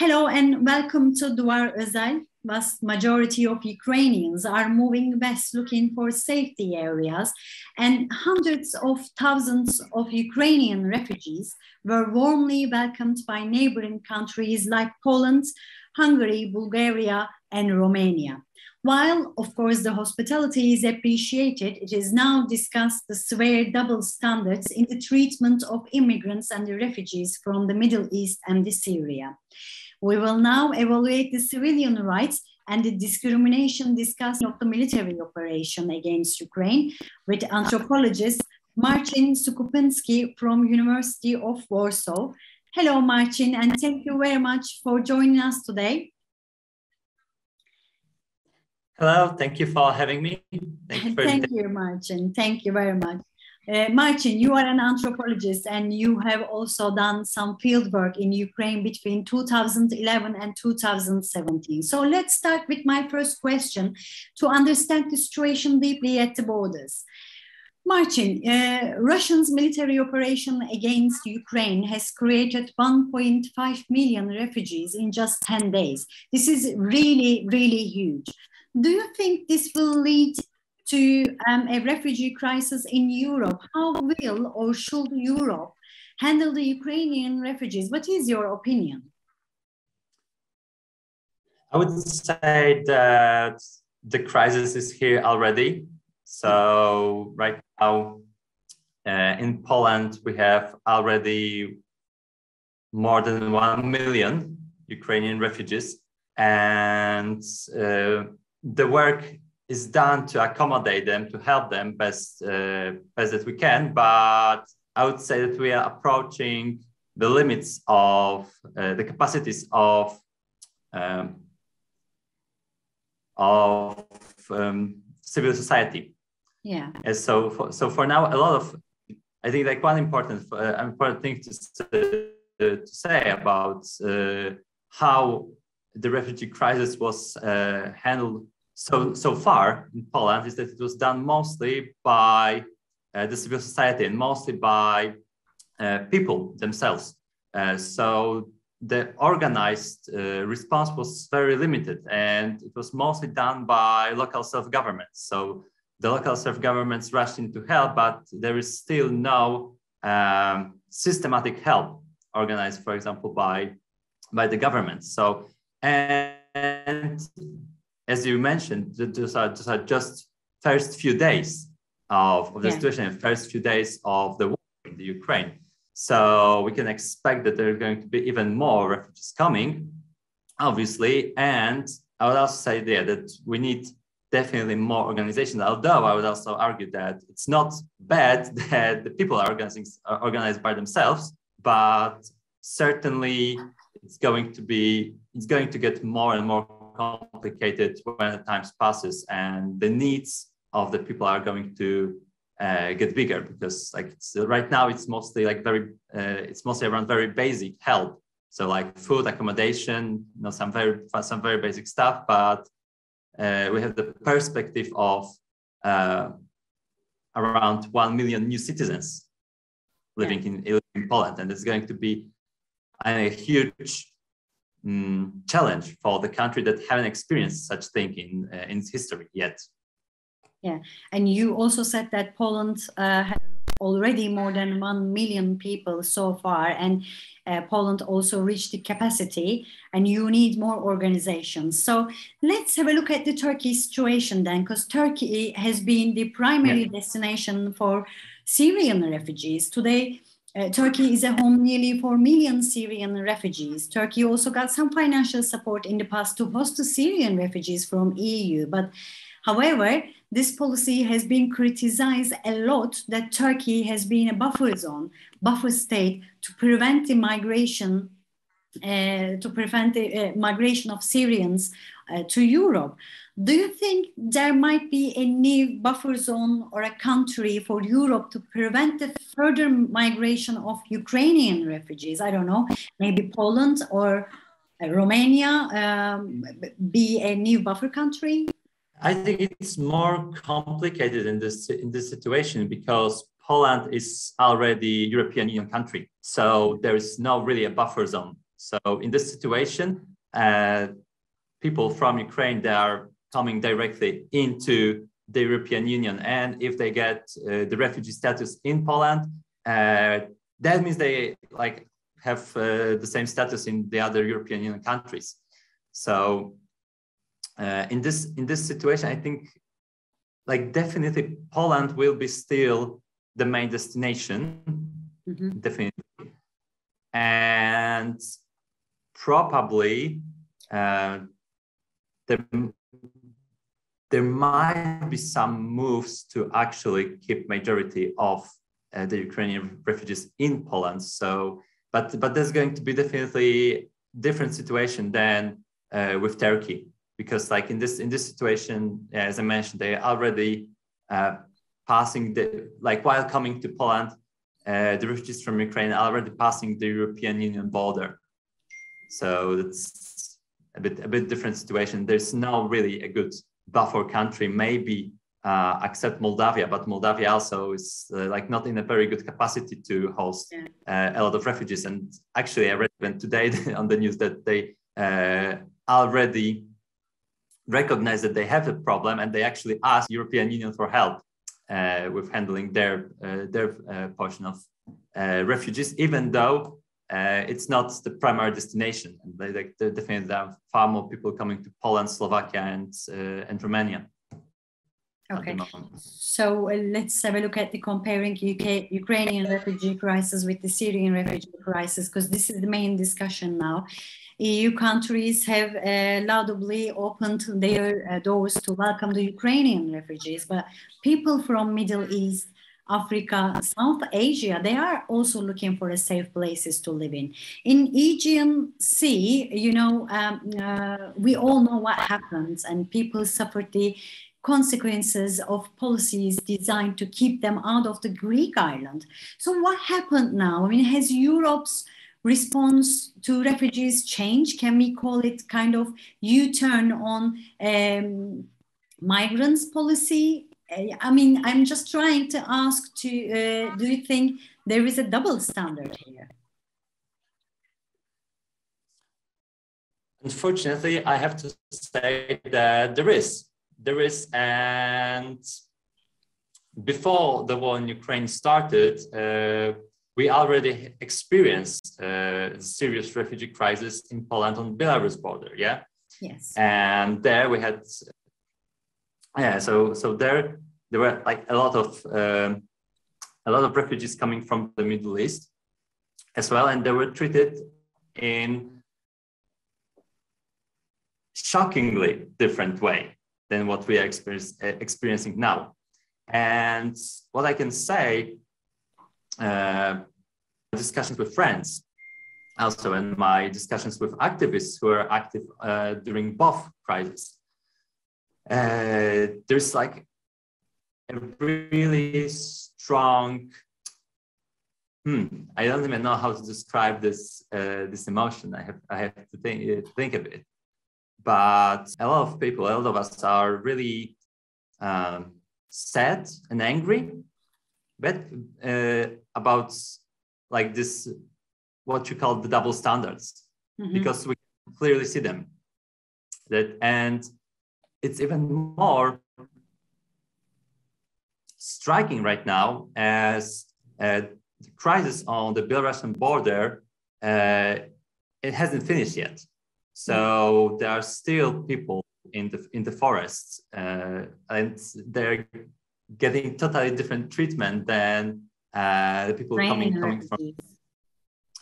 Hello and welcome to Duvar Özel. Vast majority of Ukrainians are moving west looking for safety areas, and hundreds of thousands of Ukrainian refugees were warmly welcomed by neighboring countries like Poland, Hungary, Bulgaria, and Romania. While, of course, the hospitality is appreciated, it is now discussed the severe double standards in the treatment of immigrants and the refugees from the Middle East and the Syria. We will now evaluate the civilian rights and the discrimination discussed of the military operation against Ukraine with anthropologist Marcin Sukupiński from University of Warsaw. Hello, Marcin, and thank you very much for joining us today. Hello, thank you for having me. Thank you, thank you Marcin. Thank you very much. Uh, Marcin, you are an anthropologist and you have also done some field work in Ukraine between 2011 and 2017. So let's start with my first question to understand the situation deeply at the borders. Marcin, uh, Russia's military operation against Ukraine has created 1.5 million refugees in just 10 days. This is really, really huge. Do you think this will lead to um, a refugee crisis in Europe? How will or should Europe handle the Ukrainian refugees? What is your opinion? I would say that the crisis is here already. So, right now uh, in Poland, we have already more than 1 million Ukrainian refugees. And uh, the work is done to accommodate them, to help them best uh, best that we can. But I would say that we are approaching the limits of uh, the capacities of um, of um, civil society. Yeah. And so for, so for now, a lot of I think like one important uh, important thing to, to say about uh, how the refugee crisis was uh, handled so so far in Poland is that it was done mostly by uh, the civil society and mostly by uh, people themselves. Uh, so the organized uh, response was very limited, and it was mostly done by local self-governments. So the local self-governments rushed in to help, but there is still no um, systematic help organized, for example, by by the government. So and as you mentioned, those are, those are just first few days of, of the yeah. situation, first few days of the war in the Ukraine. So we can expect that there are going to be even more refugees coming, obviously. And I would also say there that we need definitely more organizations. Although I would also argue that it's not bad that the people are organizing are organized by themselves, but certainly it's going to be it's going to get more and more complicated when the time passes and the needs of the people are going to uh, get bigger because like right now it's mostly like very uh, it's mostly around very basic help. So like food accommodation you know some very some very basic stuff but uh, we have the perspective of uh, around 1 million new citizens living in, in poland. And it's going to be a huge um, challenge for the country that haven't experienced such thing in uh, in history yet. Yeah, and you also said that Poland uh, have already more than one million people so far, and uh, Poland also reached the capacity, and you need more organizations. So let's have a look at the Turkey situation then, because Turkey has been the primary yeah. destination for Syrian refugees. Today, uh, Turkey is a home nearly 4 million Syrian refugees. Turkey also got some financial support in the past to host the Syrian refugees from EU. But however, this policy has been criticized a lot that Turkey has been a buffer zone, buffer state to prevent the migration, uh, to prevent the uh, migration of Syrians uh, to Europe. Do you think there might be a new buffer zone or a country for Europe to prevent the further migration of Ukrainian refugees? I don't know, maybe Poland or uh, Romania um, be a new buffer country? I think it's more complicated in this in this situation because Poland is already European Union country, so there is no really a buffer zone. So in this situation, uh, people from Ukraine that are coming directly into the European Union, and if they get uh, the refugee status in Poland, uh, that means they like have uh, the same status in the other European Union countries. So uh, in this in this situation, I think like definitely Poland will be still the main destination, mm-hmm. definitely, and probably uh, there, there might be some moves to actually keep majority of uh, the Ukrainian refugees in Poland. So, but but there's going to be definitely different situation than uh, with Turkey because like in this in this situation, as I mentioned, they are already uh, passing the like while coming to Poland, uh, the refugees from Ukraine are already passing the European Union border. So it's a bit a bit different situation. There's no really a good buffer country, maybe uh, except Moldavia, but Moldavia also is uh, like not in a very good capacity to host uh, a lot of refugees. And actually, I read today on the news that they uh, already recognize that they have a problem and they actually ask European Union for help uh, with handling their uh, their portion of refugees, even though uh, it's not the primary destination. And they, they, they definitely there are far more people coming to Poland, Slovakia, and uh, and Romania. Okay, so uh, let's have a look at the comparing UK Ukrainian refugee crisis with the Syrian refugee crisis because this is the main discussion now. EU countries have uh, laudably opened their uh, doors to welcome the Ukrainian refugees, but people from Middle East Africa, South Asia, they are also looking for safe places to live in. In Aegean Sea, you know, um, uh, we all know what happens and people suffer the consequences of policies designed to keep them out of the Greek island. So what happened now? I mean, has Europe's response to refugees changed? Can we call it kind of U-turn on um, migrants policy I mean, I'm just trying to ask to, uh, do you think there is a double standard here? Unfortunately, I have to say that there is. There is, and before the war in Ukraine started, uh, we already experienced a uh, serious refugee crisis in Poland on Belarus border, yeah? Yes. And there we had yeah so so there there were like a lot of um, a lot of refugees coming from the middle east as well and they were treated in shockingly different way than what we are experiencing now. And what i can say uh, discussions with friends also in my discussions with activists who are active uh, during both crises uh, there's like a really strong hmm, I don't even know how to describe this uh, this emotion. I have I have to think uh, think of it. But a lot of people, a lot of us are really um, sad and angry, but uh, about like this what you call the double standards, mm-hmm. because we clearly see them. That and it's even more striking right now as uh, the crisis on the Belarusian border, uh, it hasn't finished yet. So there are still people in the in the forests, uh, and they're getting totally different treatment than uh, the people coming coming from.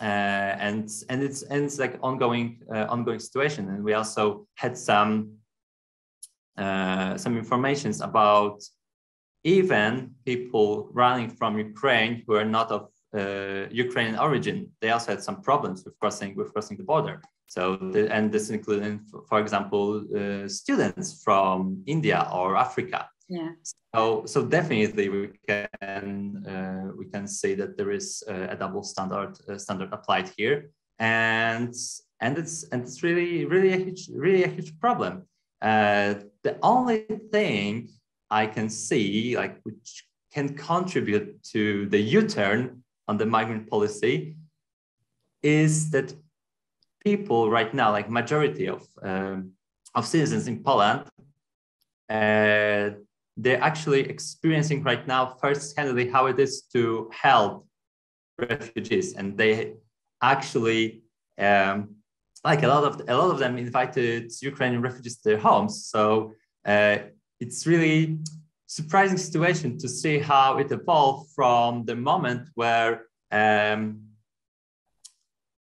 Uh, and and it's and it's like ongoing uh, ongoing situation, and we also had some some informations about even people running from Ukraine who are not of uh, Ukrainian origin, they also had some problems with crossing with crossing the border. So, the, and this including, for example, uh, students from India or Africa. Yeah. So, so definitely we can uh, we can say that there is a double standard uh, standard applied here, and and it's and it's really really a huge really a huge problem. The only thing I can see, like which can contribute to the U-turn on the migrant policy, is that people right now, like majority of um, of citizens in Poland, uh, they're actually experiencing right now first-handedly how it is to help refugees, and they actually um, like a lot of a lot of them invited Ukrainian refugees to their homes. So uh, it's really surprising situation to see how it evolved from the moment where um,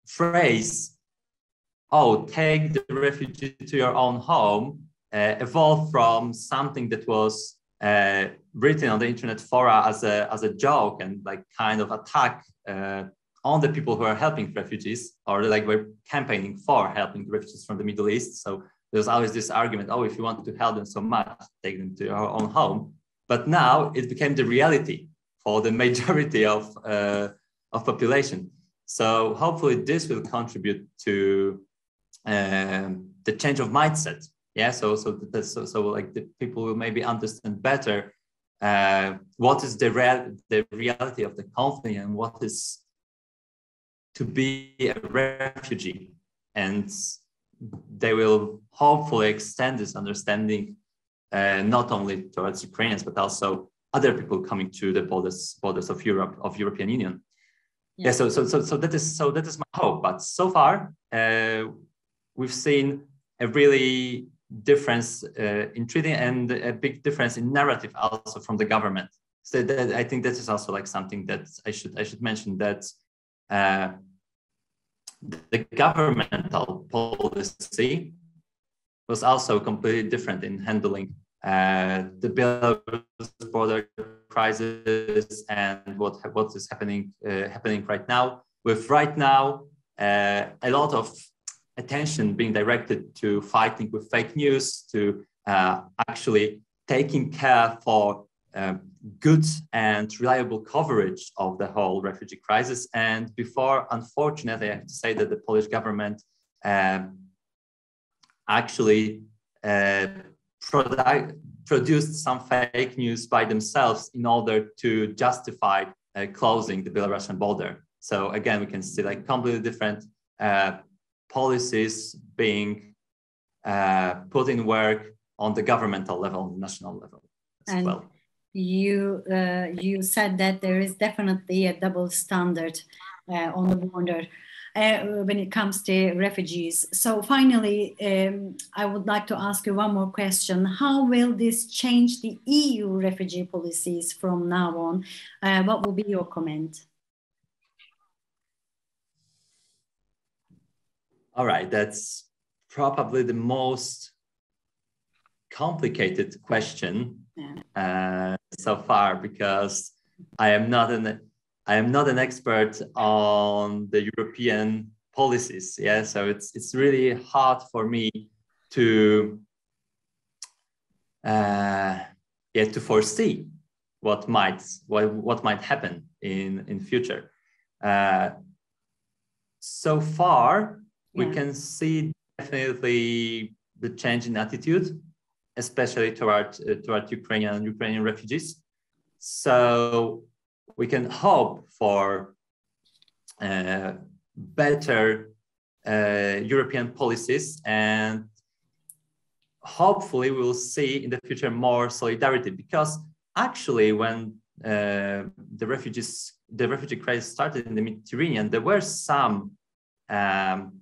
phrase "oh take the refugee to your own home" uh, evolved from something that was uh, written on the internet fora as a as a joke and like kind of attack on the people who are helping refugees or like we're campaigning for helping refugees from the Middle East. So there's always this argument, oh, if you want to help them so much, take them to your own home. But now it became the reality for the majority of, uh, of population. So hopefully this will contribute to um, the change of mindset. Yeah, so so so, so like the people will maybe understand better uh, what is the real the reality of the conflict and what is to be a refugee and they will hopefully extend this understanding uh, not only towards Ukrainians but also other people coming to the borders borders of Europe of European Union. Yeah. yeah so, so so so that is so that is my hope. But so far uh, we've seen a really difference uh, in treating and a big difference in narrative also from the government. So that, I think that is also like something that I should I should mention that uh, the governmental policy was also completely different in handling uh, the Belarus border crisis and what what is happening uh, happening right now. With right now uh, a lot of attention being directed to fighting with fake news, to uh, actually taking care for uh, good and reliable coverage of the whole refugee crisis. And before, unfortunately, I have to say that the Polish government um, actually uh, product, produced some fake news by themselves in order to justify uh, closing the Belarusian border. So again, we can see like completely different uh, policies being uh, put in work on the governmental level, national level as and well you uh, you said that there is definitely a double standard uh, on the border uh, when it comes to refugees. So finally, um, I would like to ask you one more question: How will this change the EU refugee policies from now on? Uh, what will be your comment? All right, that's probably the most complicated question uh, so far because I am not an I am not an expert on the European policies. Yeah, so it's it's really hard for me to uh, yeah to foresee what might what, what might happen in in future. Uh, so far, yeah. we can see definitely the change in attitude especially toward uh, toward Ukrainian Ukrainian refugees. So we can hope for uh, better uh, European policies and hopefully we will see in the future more solidarity because actually when uh, the refugees the refugee crisis started in the Mediterranean there were some um,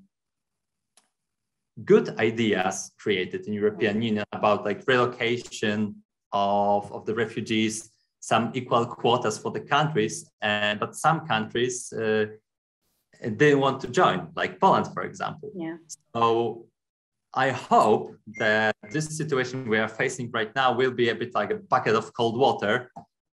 good ideas created in European mm-hmm. Union about like relocation of, of the refugees, some equal quotas for the countries, and but some countries uh, didn't want to join, like Poland, for example. Yeah. So I hope that this situation we are facing right now will be a bit like a bucket of cold water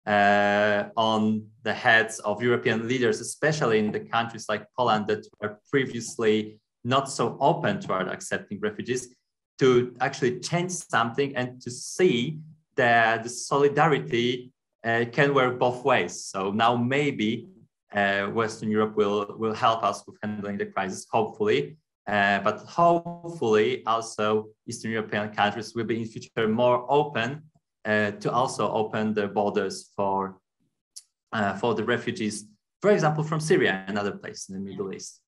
uh, on the heads of European leaders, especially in the countries like Poland that were previously not so open toward accepting refugees to actually change something and to see that the solidarity uh, can work both ways. So now maybe uh, Western Europe will, will help us with handling the crisis, hopefully. Uh, but hopefully also Eastern European countries will be in future more open uh, to also open their borders for, uh, for the refugees, for example, from Syria and other places in the Middle East.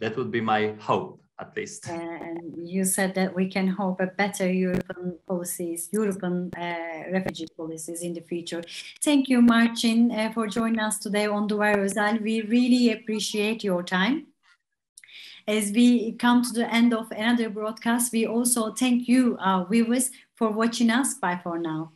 That would be my hope at least. And you said that we can hope a better European policies, European uh, refugee policies in the future. Thank you, Martin, uh, for joining us today on Duvar Özel. We really appreciate your time. As we come to the end of another broadcast, we also thank you, our viewers, for watching us. Bye for now.